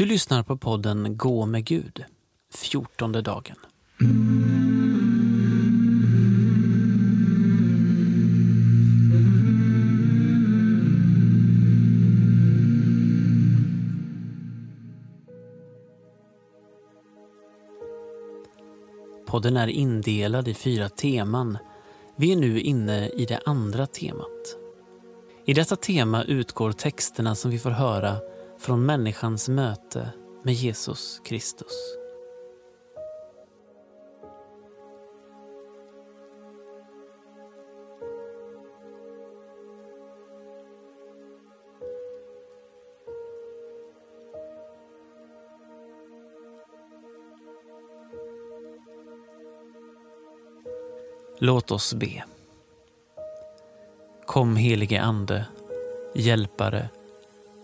Du lyssnar på podden Gå med Gud, fjortonde dagen. Podden är indelad i fyra teman. Vi är nu inne i det andra temat. I detta tema utgår texterna som vi får höra från människans möte med Jesus Kristus. Låt oss be. Kom helige Ande, hjälpare,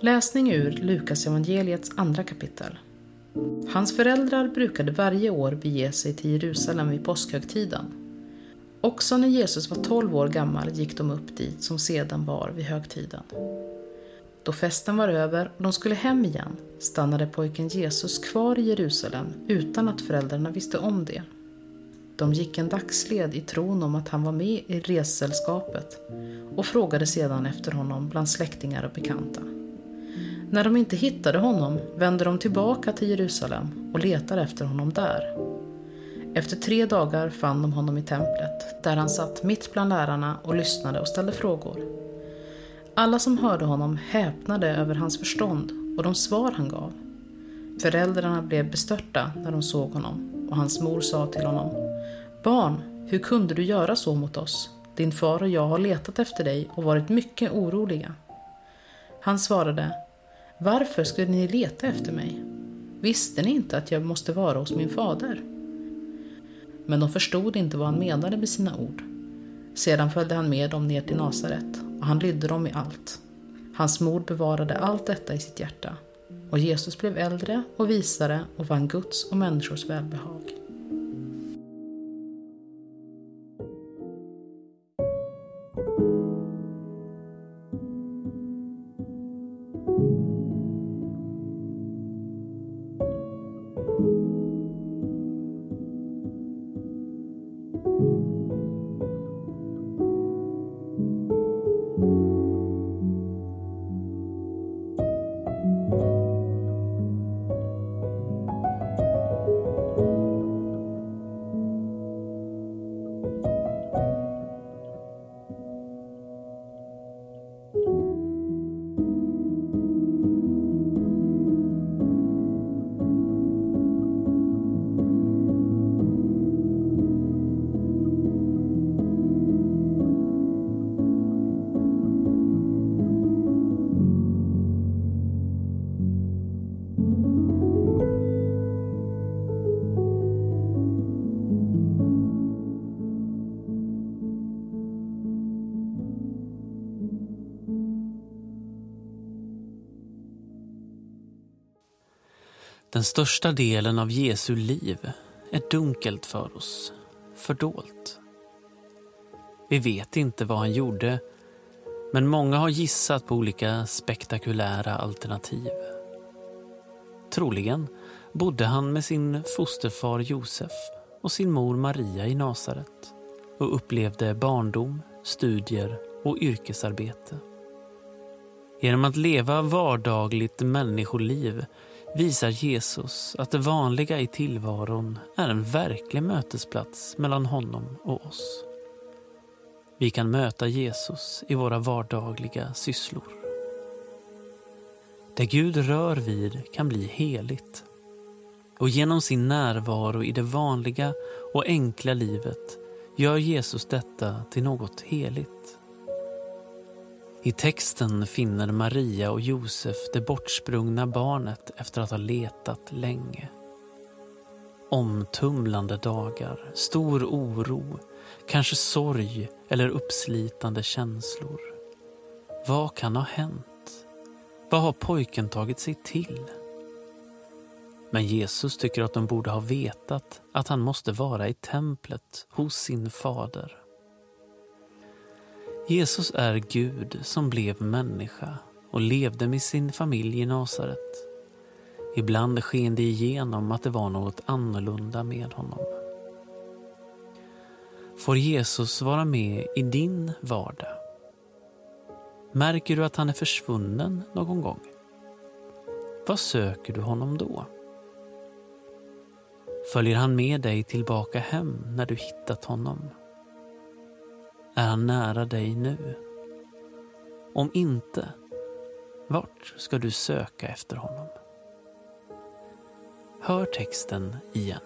Läsning ur Lukas evangeliets andra kapitel. Hans föräldrar brukade varje år bege sig till Jerusalem vid påskhögtiden. Också när Jesus var 12 år gammal gick de upp dit som sedan var vid högtiden. Då festen var över och de skulle hem igen stannade pojken Jesus kvar i Jerusalem utan att föräldrarna visste om det. De gick en dagsled i tron om att han var med i ressällskapet och frågade sedan efter honom bland släktingar och bekanta. När de inte hittade honom vände de tillbaka till Jerusalem och letade efter honom där. Efter tre dagar fann de honom i templet, där han satt mitt bland lärarna och lyssnade och ställde frågor. Alla som hörde honom häpnade över hans förstånd och de svar han gav. Föräldrarna blev bestörta när de såg honom och hans mor sa till honom Barn, hur kunde du göra så mot oss? Din far och jag har letat efter dig och varit mycket oroliga. Han svarade varför skulle ni leta efter mig? Visste ni inte att jag måste vara hos min fader? Men de förstod inte vad han menade med sina ord. Sedan följde han med dem ner till Nasaret och han lydde dem i allt. Hans mor bevarade allt detta i sitt hjärta och Jesus blev äldre och visare och vann Guds och människors välbehag. Den största delen av Jesu liv är dunkelt för oss, fördolt. Vi vet inte vad han gjorde, men många har gissat på olika spektakulära alternativ. Troligen bodde han med sin fosterfar Josef och sin mor Maria i Nasaret och upplevde barndom, studier och yrkesarbete. Genom att leva vardagligt människoliv visar Jesus att det vanliga i tillvaron är en verklig mötesplats mellan honom och oss. Vi kan möta Jesus i våra vardagliga sysslor. Det Gud rör vid kan bli heligt. Och genom sin närvaro i det vanliga och enkla livet gör Jesus detta till något heligt. I texten finner Maria och Josef det bortsprungna barnet efter att ha letat länge. Omtumlande dagar, stor oro, kanske sorg eller uppslitande känslor. Vad kan ha hänt? Vad har pojken tagit sig till? Men Jesus tycker att de borde ha vetat att han måste vara i templet hos sin fader. Jesus är Gud som blev människa och levde med sin familj i Nasaret. Ibland sken det igenom att det var något annorlunda med honom. Får Jesus vara med i din vardag? Märker du att han är försvunnen någon gång? Vad söker du honom då? Följer han med dig tillbaka hem när du hittat honom? Är han nära dig nu? Om inte, vart ska du söka efter honom? Hör texten igen.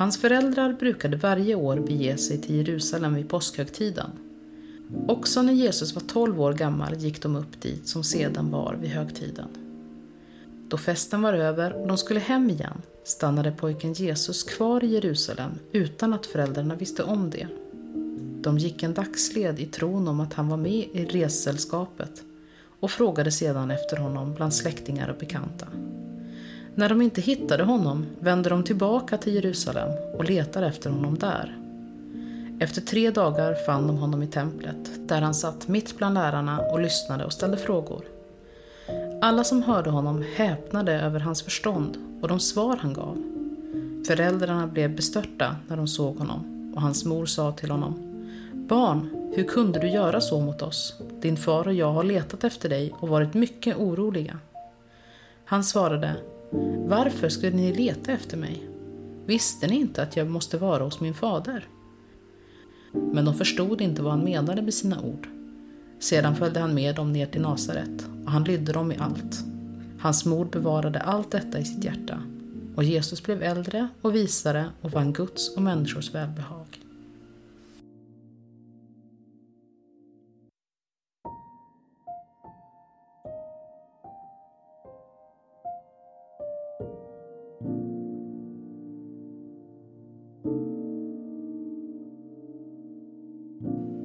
Hans föräldrar brukade varje år bege sig till Jerusalem vid påskhögtiden. Också när Jesus var 12 år gammal gick de upp dit som sedan var vid högtiden. Då festen var över och de skulle hem igen stannade pojken Jesus kvar i Jerusalem utan att föräldrarna visste om det. De gick en dagsled i tron om att han var med i ressällskapet och frågade sedan efter honom bland släktingar och bekanta. När de inte hittade honom vände de tillbaka till Jerusalem och letade efter honom där. Efter tre dagar fann de honom i templet, där han satt mitt bland lärarna och lyssnade och ställde frågor. Alla som hörde honom häpnade över hans förstånd och de svar han gav. Föräldrarna blev bestörta när de såg honom och hans mor sa till honom Barn, hur kunde du göra så mot oss? Din far och jag har letat efter dig och varit mycket oroliga. Han svarade varför skulle ni leta efter mig? Visste ni inte att jag måste vara hos min fader? Men de förstod inte vad han menade med sina ord. Sedan följde han med dem ner till Nasaret och han lydde dem i allt. Hans mor bevarade allt detta i sitt hjärta och Jesus blev äldre och visare och vann Guds och människors välbehag.